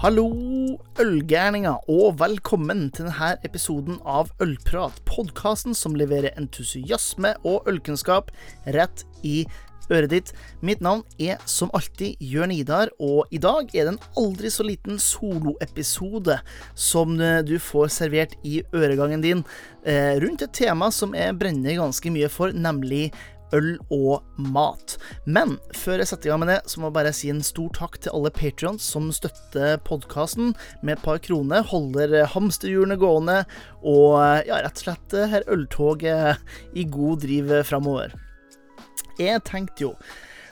Hallo, ølgærninger, og velkommen til denne episoden av Ølprat. Podkasten som leverer entusiasme og ølkunnskap rett i øret ditt. Mitt navn er som alltid Jørn Idar, og i dag er det en aldri så liten soloepisode som du får servert i øregangen din, eh, rundt et tema som jeg brenner ganske mye for, nemlig øl og mat. Men før jeg setter i gang med det, så må jeg bare si en stor takk til alle patrions som støtter podkasten med et par kroner, holder hamsterhjulene gående og ja, rett og slett her øltoget i god driv framover. Jeg tenkte jo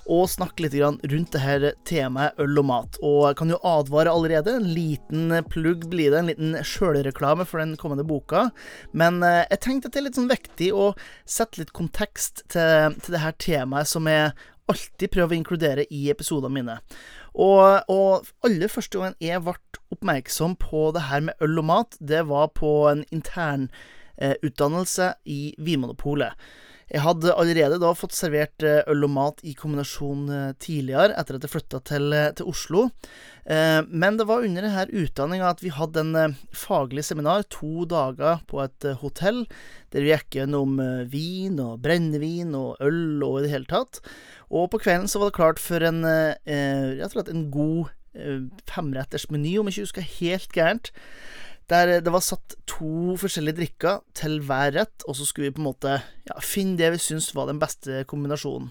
å snakke litt rundt det her temaet øl og mat. Og jeg kan jo advare allerede. En liten plugg blir det, en liten sjølreklame for den kommende boka. Men jeg tenkte at det er litt sånn viktig å sette litt kontekst til, til det her temaet som jeg alltid prøver å inkludere i episodene mine. Og, og aller første gangen jeg ble oppmerksom på det her med øl og mat, det var på en internutdannelse eh, i Vinmonopolet. Jeg hadde allerede da fått servert øl og mat i kombinasjon tidligere, etter at jeg flytta til, til, Oslo. Men det var under denne utdanninga at vi hadde en faglig seminar to dager på et hotell, der vi gikk gjennom vin og brennevin og øl og i det hele tatt. Og på kvelden så var det klart for en, rett og slett en god femrettersmeny, om jeg ikke husker helt gærent. Der det var satt to forskjellige drikker til hver rett, og så skulle vi på en måte ja, finne det vi syntes var den beste kombinasjonen.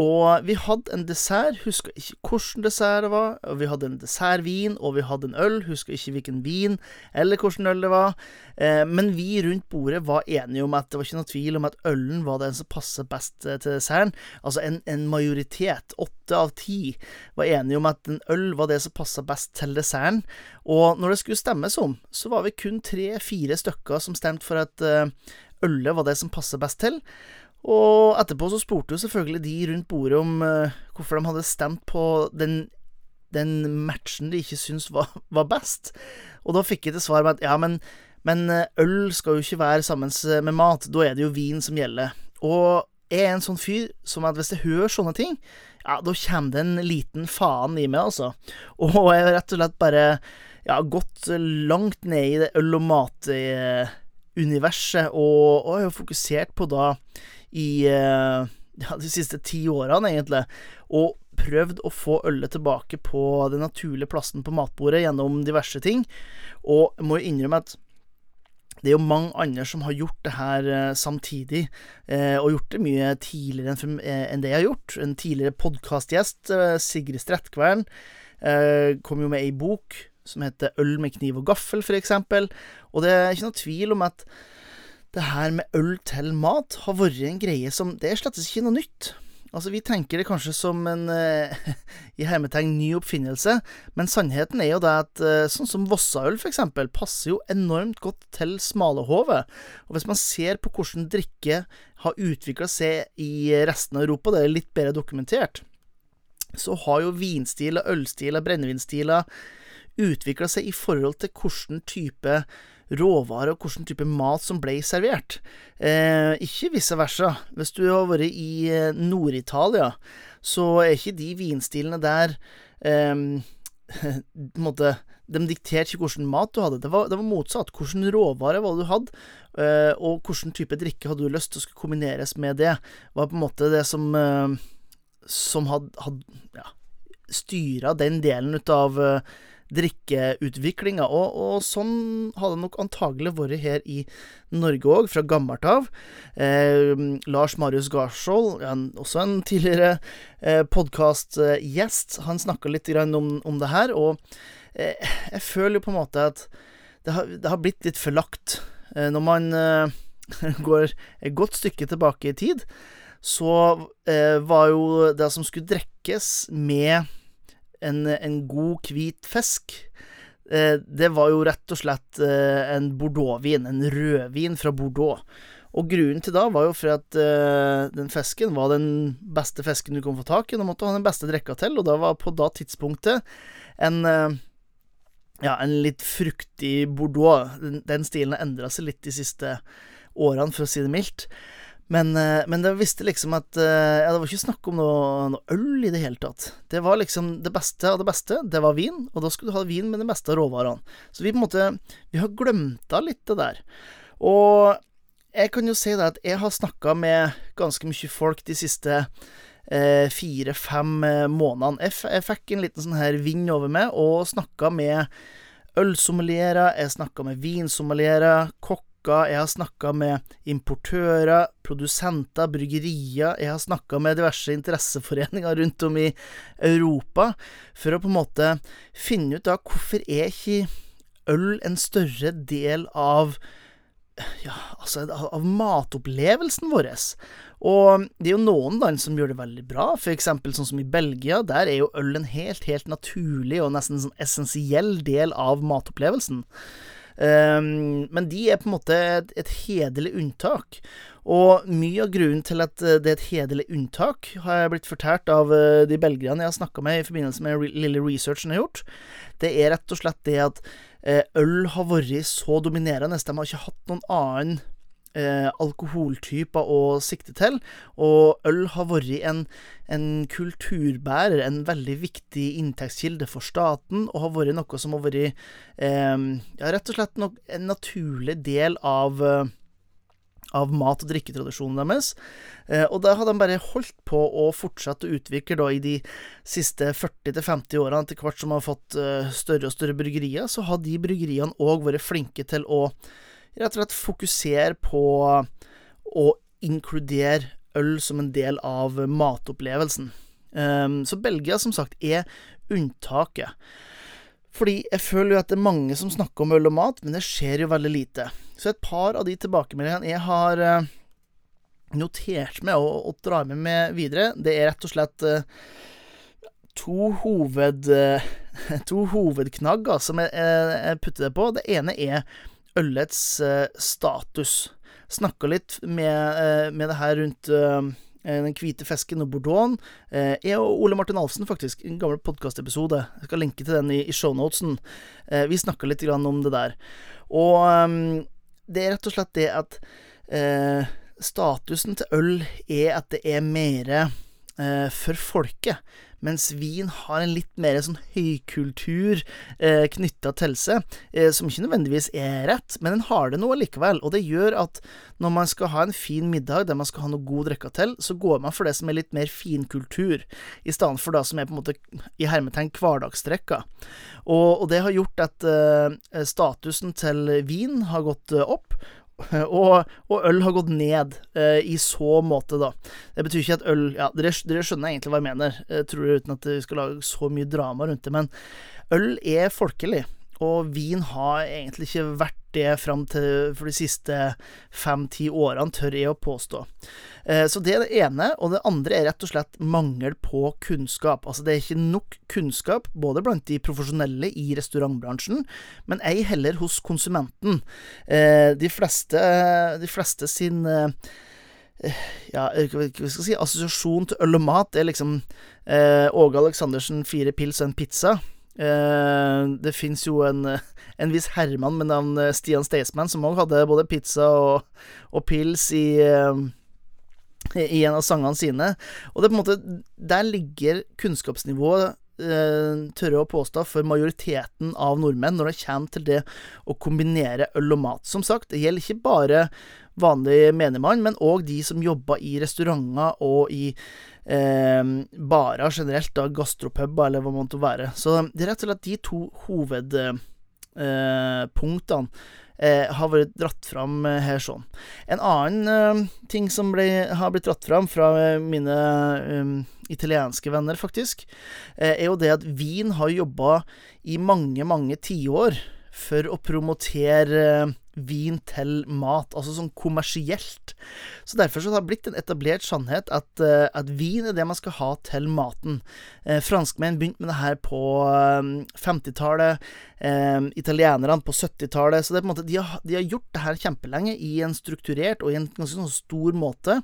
Og vi hadde en dessert, husker ikke hvilken dessert det var, og vi hadde en dessertvin, og vi hadde en øl, husker ikke hvilken vin eller hvilken øl det var, eh, men vi rundt bordet var enige om at det var ikke noe tvil om at ølen var den som passet best til desserten. Altså en, en majoritet, åtte av ti, var enige om at en øl var det som passet best til desserten, og når det skulle stemmes om, så var vi kun tre-fire stykker som stemte for at eh, ølet var det som passet best til. Og etterpå så spurte jo selvfølgelig de rundt bordet om uh, hvorfor de hadde stemt på den, den matchen de ikke syntes var, var, best. Og da fikk jeg til svar med at ja, men, men øl skal jo ikke være sammen med mat, da er det jo vin som gjelder. Og jeg er en sånn fyr som at hvis jeg hører sånne ting, ja, da kommer det en liten faen i meg, altså. Og jeg har rett og slett bare ja, gått langt ned i det øl og mat-universet, og, og jeg har fokusert på da i ja, de siste ti årene, egentlig, og prøvd å få ølet tilbake på den naturlige plassen på matbordet gjennom diverse ting. Og jeg må jo innrømme at det er jo mange andre som har gjort det her eh, samtidig, eh, og gjort det mye tidligere enn, eh, det jeg har gjort. En tidligere podkastgjest, eh, Sigrid Strettkvern, eh, kom jo med ei bok som heter Øl med kniv og gaffel, eksempel, og det er ikke noe tvil om at det her med øl til mat har vært en greie som Det er slett ikke noe nytt. Altså, vi tenker det kanskje som en eh, i hermetegn ny oppfinnelse, men sannheten er jo det at eh, sånn som Vossaøl, eksempel, passer jo enormt godt til smalahove. Og hvis man ser på hvordan drikke har utvikla seg i resten av Europa, det er litt bedre dokumentert, så har jo vinstiler, ølstiler, brennevinstiler utvikla seg i forhold til hvilken type råvarer og hvilken type mat som ble servert. Eh, ikke vice versa. Hvis du har vært i eh, Nord-Italia, så er ikke de vinstilene der eh, måtte, De dikterte ikke hvilken mat du hadde. Det var, det var motsatt. Hvilken råvare var det du hadde, eh, og hvilken type drikke hadde du lyst til å kombineres med det, var på en måte det som eh, Som hadde, hadde ja, styra den delen ut av eh, drikkeutviklinga. Og, og, sånn har det nok antagelig vært her i Norge òg, fra gammelt av. Eh, Lars Marius Garsvold, også en tidligere eh, podkastgjest, han snakka litt om, om, det her, og eh, jeg føler jo på en måte at det har, det har blitt litt forlagt. Eh, når man eh, går et godt stykke tilbake i tid, så eh, var jo det som skulle drikkes med en, en god, hvit fisk. Eh, det var jo rett og slett eh, en bordeauxvin, en rødvin fra Bordeaux. Og grunnen til da var jo for at uh, den fisken var den beste fisken du kunne få tak i. Da måtte du ha den beste drikka til, og da var på da tidspunktet en ja, en litt fruktig bordeaux. Den, den stilen har endra seg litt de siste årene, for å si det mildt. Men, eh, men det visste liksom at eh, ja, det var ikke snakk om noe, noe, øl i det hele tatt. Det var liksom det beste av det beste. Det var vin, og da skulle du ha vin med det beste av råvarene. Så vi på en måte Vi har glemt av litt det der. Og jeg kan jo si det at jeg har snakka med ganske mye folk de siste eh, fire-fem månedene. Jeg, jeg, fikk en liten sånn her vind over meg, og snakka med ølsommelierer, jeg snakka med vinsommelierer, kokk jeg har snakka med importører, produsenter, bryggerier, jeg har snakka med diverse interesseforeninger rundt om i Europa, for å på en måte finne ut da hvorfor er ikke øl en større del av ja, altså av matopplevelsen vår. Og det er jo noen land som gjør det veldig bra, eksempel sånn som i Belgia. Der er jo øl en helt, helt naturlig og nesten sånn essensiell del av matopplevelsen. Um, men de er på en måte et, et hederlig unntak. Og mye av grunnen til at eh, det er et hederlig unntak, har jeg blitt fortalt av uh, de belgierne jeg har snakka med i forbindelse med lille researchen jeg har gjort. Det er rett og slett det at uh, øl har vært så dominerende. De har ikke hatt noen annen eh, alkoholtyper å sikte til, og øl har vært en, en, kulturbærer, en veldig viktig inntektskilde for staten, og har vært noe som har vært eh, ja, rett og slett no en naturlig del av eh, av mat- og drikketradisjonen deres. Eh, og da har de bare holdt på å fortsette å utvikle da i de siste 40-50 årene, etter hvert som de har fått større og større bryggerier, så har de bryggeriene òg vært flinke til å rett og slett fokusere på å inkludere øl som en del av matopplevelsen. Um, så Belgia, som sagt, er unntaket. Fordi jeg føler jo at det er mange som snakker om øl og mat, men det skjer jo veldig lite. Så et par av de tilbakemeldingene jeg har uh, notert meg og, og drar med meg videre, det er rett og slett uh, to hoved... Uh, to hovedknagger som jeg, jeg putter det på. Det ene er ølets eh, status. Snakka litt med, eh, med, det her rundt eh, den hvite fisken og bordeauxen. jeg og Ole Martin Alfsen, faktisk, en gammel podkastepisode. Jeg skal lenke til den i, shownotesen. vi snakka litt om det der. Og det er rett og slett det at statusen til øl er at det er mere for folket mens vin har en litt mer sånn høykultur eh, knytta til seg, eh, som ikke nødvendigvis er rett, men den har det nå likevel. Og det gjør at når man skal ha en fin middag der man skal ha noe god drikke til, så går man for det som er litt mer finkultur, i stedet for det som er på en måte i hermetegn hverdagsdrikka. Og, og, det har gjort at eh, statusen til vin har gått eh, opp, og, og, øl har gått ned eh, i så måte, da. Det betyr ikke at øl Ja, dere, dere skjønner egentlig hva jeg mener, jeg tror jeg, uten at vi skal lage så mye drama rundt det. Men øl er folkelig, og vin har egentlig ikke vært det fram til for de siste fem-ti årene, tør jeg å påstå. Eh, så det er det ene. Og det andre er rett og slett mangel på kunnskap. Altså det er ikke nok kunnskap, både blant de profesjonelle i restaurantbransjen, men ei heller hos konsumenten. Eh, de fleste, de fleste sin eh, ja, hva skal jeg si, assosiasjon til øl og mat er liksom Åge Aleksandersen, fire pils og en pizza. Det fins jo en, en viss herremann med navn Stian Staysman som òg hadde både pizza og, og pils i i en av sangene sine. Og det er på en måte Der ligger kunnskapsnivået eh, tørre å påstå, for majoriteten av nordmenn når det kommer til det å kombinere øl og mat. Som sagt, det gjelder ikke bare vanlig menigmann, men òg de som jobber i restauranter og i eh, barer generelt, da, gastropuber eller hva det måtte være. Så det er rett og slett de to hovedpunktene eh, eh, har vært dratt fram her sånn. En annen eh, ting som ble, har blitt dratt fram fra mine um, italienske venner, faktisk, er jo det at Wien har jobba i mange, mange tiår for å promotere vin til mat, altså sånn kommersielt. Så derfor så har det blitt en etablert sannhet at, uh, at, vin er det man skal ha til maten. Eh, franskmenn begynte med det her på uh, eh, 50-tallet, italienerne på 70-tallet. Så det er på en måte, de har, de har, gjort det her kjempelenge i en strukturert og i en ganske sånn stor måte.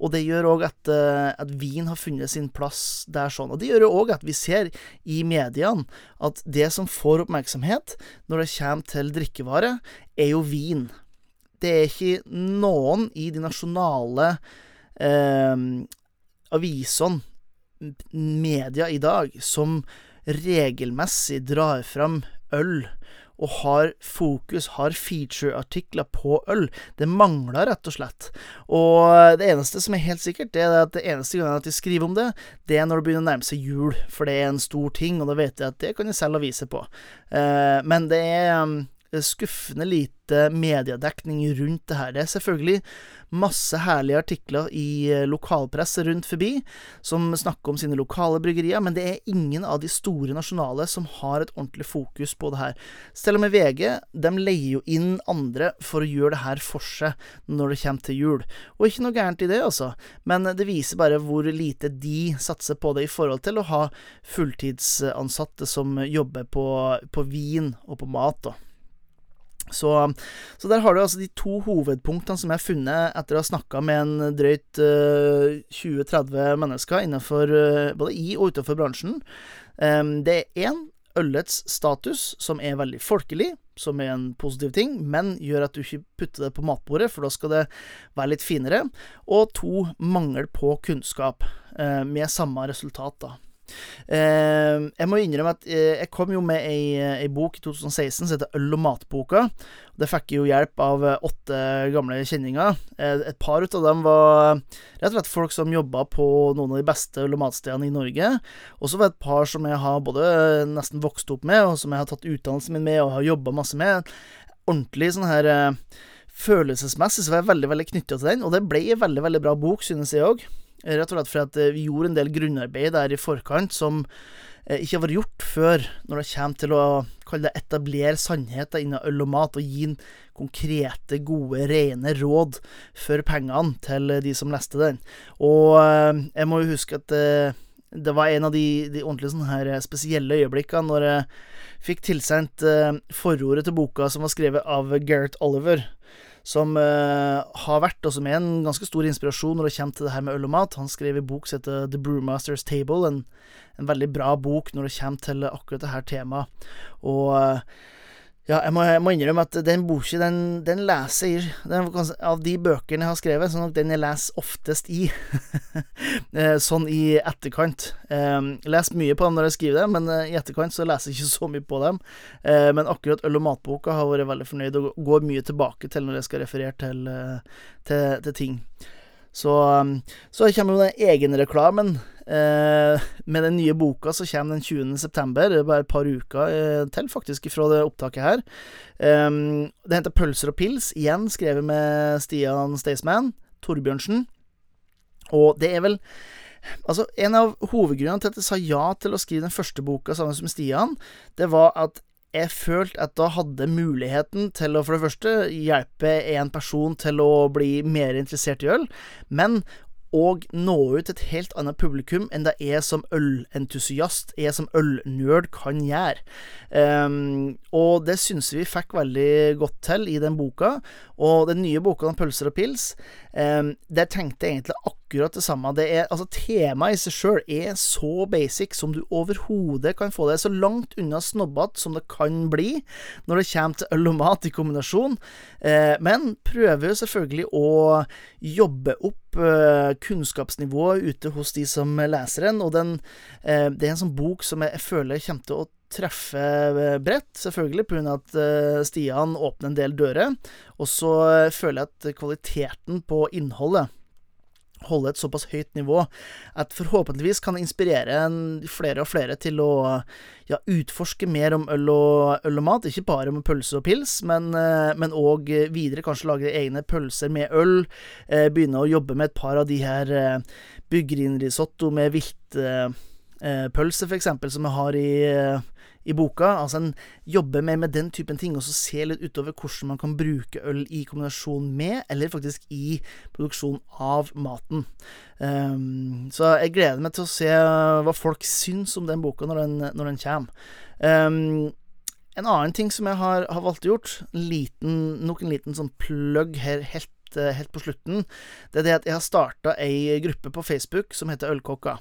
Og det gjør òg at, at, vin har funnet sin plass der sånn. Og det gjør òg at vi ser i mediene at det som får oppmerksomhet når det kommer til drikkevare, er jo vin. det er ikke noen i de nasjonale eh, avisene, media i dag, som regelmessig drar fram øl og har fokus, har feature-artikler på øl. Det mangler rett og slett. Og det eneste som er helt sikkert, det er at det eneste gangen at de skriver om det, det er når det begynner å nærme seg jul, for det er en stor ting, og da vet jeg at det kan jeg selv avise på. Eh, men det er skuffende lite mediedekning rundt det her. Det er selvfølgelig masse herlige artikler i lokalpress rundt forbi som snakker om sine lokale bryggerier, men det er ingen av de store nasjonale som har et ordentlig fokus på det her. Selv om VG de leier jo inn andre for å gjøre det her for seg når det kommer til jul. Og ikke noe gærent i det, altså, men det viser bare hvor lite de satser på det i forhold til å ha fulltidsansatte som jobber på, på vin og på mat. da. Så, så, der har du altså de to hovedpunktene som jeg har funnet etter å ha snakka med en drøyt uh, eh, 20-30 mennesker innenfor, uh, både i og utenfor bransjen. Um, det er én ølets status, som er veldig folkelig, som er en positiv ting, men gjør at du ikke putter det på matbordet, for da skal det være litt finere. Og to, mangel på kunnskap, uh, med samme resultat, da. Eh, jeg må innrømme at eh, jeg kom jo med ei, eh, ei, bok i 2016 som heter Øl og matboka. Det fikk jo hjelp av åtte gamle kjenninger. et par av dem var rett og slett folk som jobba på noen av de beste øl- og matstedene i Norge. Og så var det et par som jeg har både nesten vokst opp med, og som jeg har tatt utdannelsen min med og har jobba masse med. Ordentlig sånn her Følelsesmessig så var jeg veldig veldig knytta til den, og det ble ei veldig, veldig bra bok, synes jeg òg. Rett og slett fordi eh, vi gjorde en del grunnarbeid der i forkant som eh, ikke har vært gjort før, når det kommer til å det etablere sannheter innen øl og mat, og gi konkrete, gode, rene råd for pengene til de som leste den. Og eh, jeg må jo huske at det var en av de, de ordentlig sånne her spesielle øyeblikkene når jeg fikk tilsendt forordet til boka som var skrevet av Gareth Oliver som uh, har vært, og som er en ganske stor inspirasjon når det kommer til det her med øl og mat. Han skrev en bok som heter The Brewmasters Table, en, en, veldig bra bok når det kommer til akkurat det her temaet. Og uh, ja, jeg må, jeg må, innrømme at den boka, den, den leser den, Av de bøkene jeg har skrevet, så nok den jeg leser oftest i. Eh, sånn i etterkant. Eh, jeg leser mye på dem når jeg skriver dem, men eh, i etterkant så leser jeg ikke så mye på dem. Eh, men akkurat øl- og matboka har vært veldig fornøyd, og går mye tilbake til når jeg skal referere til, til, til ting. Så, så kommer jo den egenreklamen Eh, med den nye boka så kommer den 20. september, bare et par uker eh, til faktisk fra det opptaket her. Eh, det heter 'Pølser og pils', igjen skrevet med Stian Staysman Torbjørnsen. Og det er vel Altså, en av hovedgrunnene til at jeg sa ja til å skrive den første boka sammen med Stian, det var at jeg følte at da hadde muligheten til å for det første hjelpe en person til å bli mer interessert i øl, men og nå ut et helt annet publikum enn det jeg som ølentusiast, jeg som ølnerd, kan gjøre. Um, og det syns vi fikk veldig godt til i den boka. Og den nye boka om pølser og pils, um, der tenkte jeg egentlig akkurat det samme. Det er, altså Temaet i seg sjøl er så basic som du overhodet kan få det. Så langt unna snobbete som det kan bli når det kommer til øl og mat i kombinasjon. Eh, men prøver selvfølgelig å jobbe opp Eh, kunnskapsnivået ute hos de som leser den, og den, eh, det er en sånn bok som jeg føler kommer til å treffe eh, bredt, selvfølgelig, pga. at Stian åpner en del dører. Og så føler jeg at kvaliteten på innholdet holde et såpass høyt nivå at forhåpentligvis kan det inspirere flere og flere til å ja, utforske mer om øl og, øl og mat. Ikke bare om pølse og pils, men òg videre kanskje lage egne pølser med øl. Eh, begynne å jobbe med et par av de her eh, byggrindrisotto med viltpølse, eh, f.eks., som jeg har i i boka. Altså en jobber med, med den typen ting, og så ser litt utover hvordan man kan bruke øl i kombinasjon med, eller faktisk i produksjon av maten. Um, så jeg gleder meg til å se hva folk syns om den boka når den, når den kommer. Um, en annen ting som jeg har, har valgt å gjort, nok en liten sånn plugg her helt helt på slutten, det er det at jeg har starta ei gruppe på Facebook som heter Ølkokka.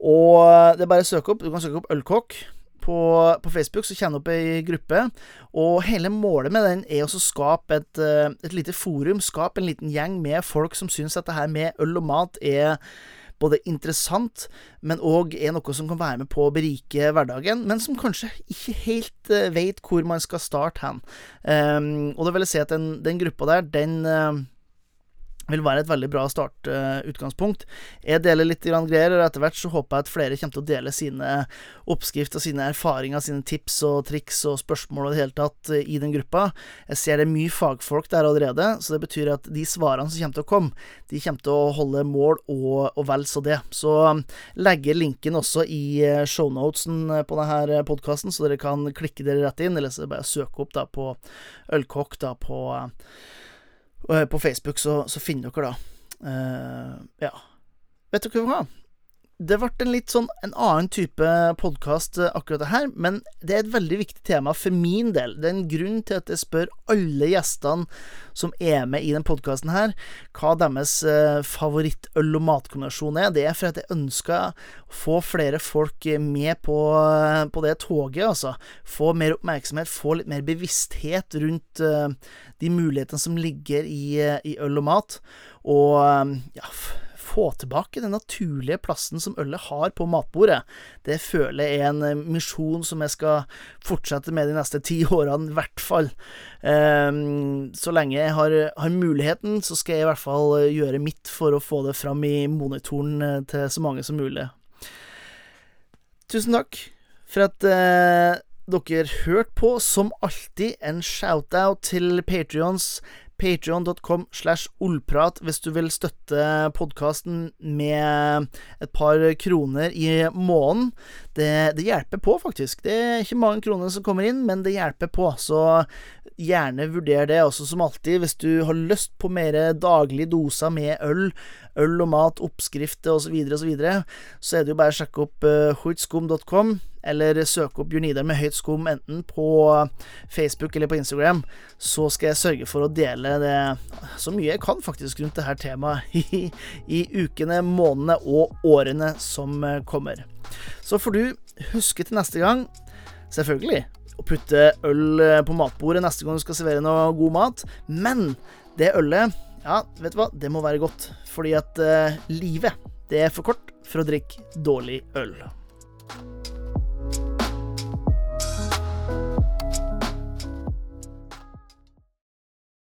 Og det er bare å søke opp Du kan søke opp Ølkokk på, på, Facebook så kjenner det opp ei gruppe, og hele målet med den er å skape et, eh, et lite forum, skape en liten gjeng med folk som syns at det her med øl og mat er både interessant, men òg er noe som kan være med på å berike hverdagen, men som kanskje ikke helt veit vet hvor man skal starte hen. Um, og det vil jeg si at den, den gruppa der, den uh, vil være et veldig bra startutgangspunkt. Jeg deler litt grann greier, og etter hvert så håper jeg at flere kommer til å dele sine oppskrifter, sine erfaringer, sine tips og triks og spørsmål og det hele tatt uh, i den gruppa. Jeg ser det er mye fagfolk der allerede, så det betyr at de svarene som kommer til å komme, de kommer til å holde mål og, og vel så det. Så um, legger linken også i uh, shownotesen på denne podkasten, så dere kan klikke dere rett inn, eller så bare søke opp da på Ølkokk da på på Facebook så, så finner dere da uh, Ja. Vet dere hva? Det ble en litt sånn en annen type podkast, eh, akkurat det her, men det er et veldig viktig tema for min del. Det er en grunn til at jeg spør alle gjestene som er med i den podkasten her, hva deres eh, favorittøl- og matkombinasjon er. Det er for at jeg ønsker å få flere folk med på, på det toget, altså. Få mer oppmerksomhet, få litt mer bevissthet rundt de mulighetene som ligger i, i øl og mat. Og ja få tilbake den naturlige plassen som ølet har på matbordet. Det føler jeg er en eh, misjon som jeg skal fortsette med de neste ti årene, i hvert fall. Um, så lenge jeg har, har, muligheten, så skal jeg i hvert fall eh, gjøre mitt for å få det fram i monitoren eh, til så mange som mulig. Tusen takk for at dere hørte på, som alltid, en shout-out til Patrions Patrion.com slash ollprat hvis du vil støtte podkasten med et par kroner i måneden. Det, det, hjelper på, faktisk. Det er ikke mange kroner som kommer inn, men det hjelper på. Så gjerne vurder det. Også som alltid, hvis du har lyst på mer daglige doser med øl, øl og mat, oppskrifter osv., så, så, videre, så er det jo bare å sjekke opp uh, eller søke opp Bjørn Idar med høyt skum enten på Facebook eller på Instagram, så skal jeg sørge for å dele det så mye jeg kan faktisk rundt dette temaet i, i ukene, månedene og årene som kommer. Så får du huske til neste gang, selvfølgelig, å putte øl på matbordet neste gang du skal servere noe god mat, men det ølet ja, vet du hva, det må være godt. Fordi at uh, livet, det er for kort for å drikke dårlig øl.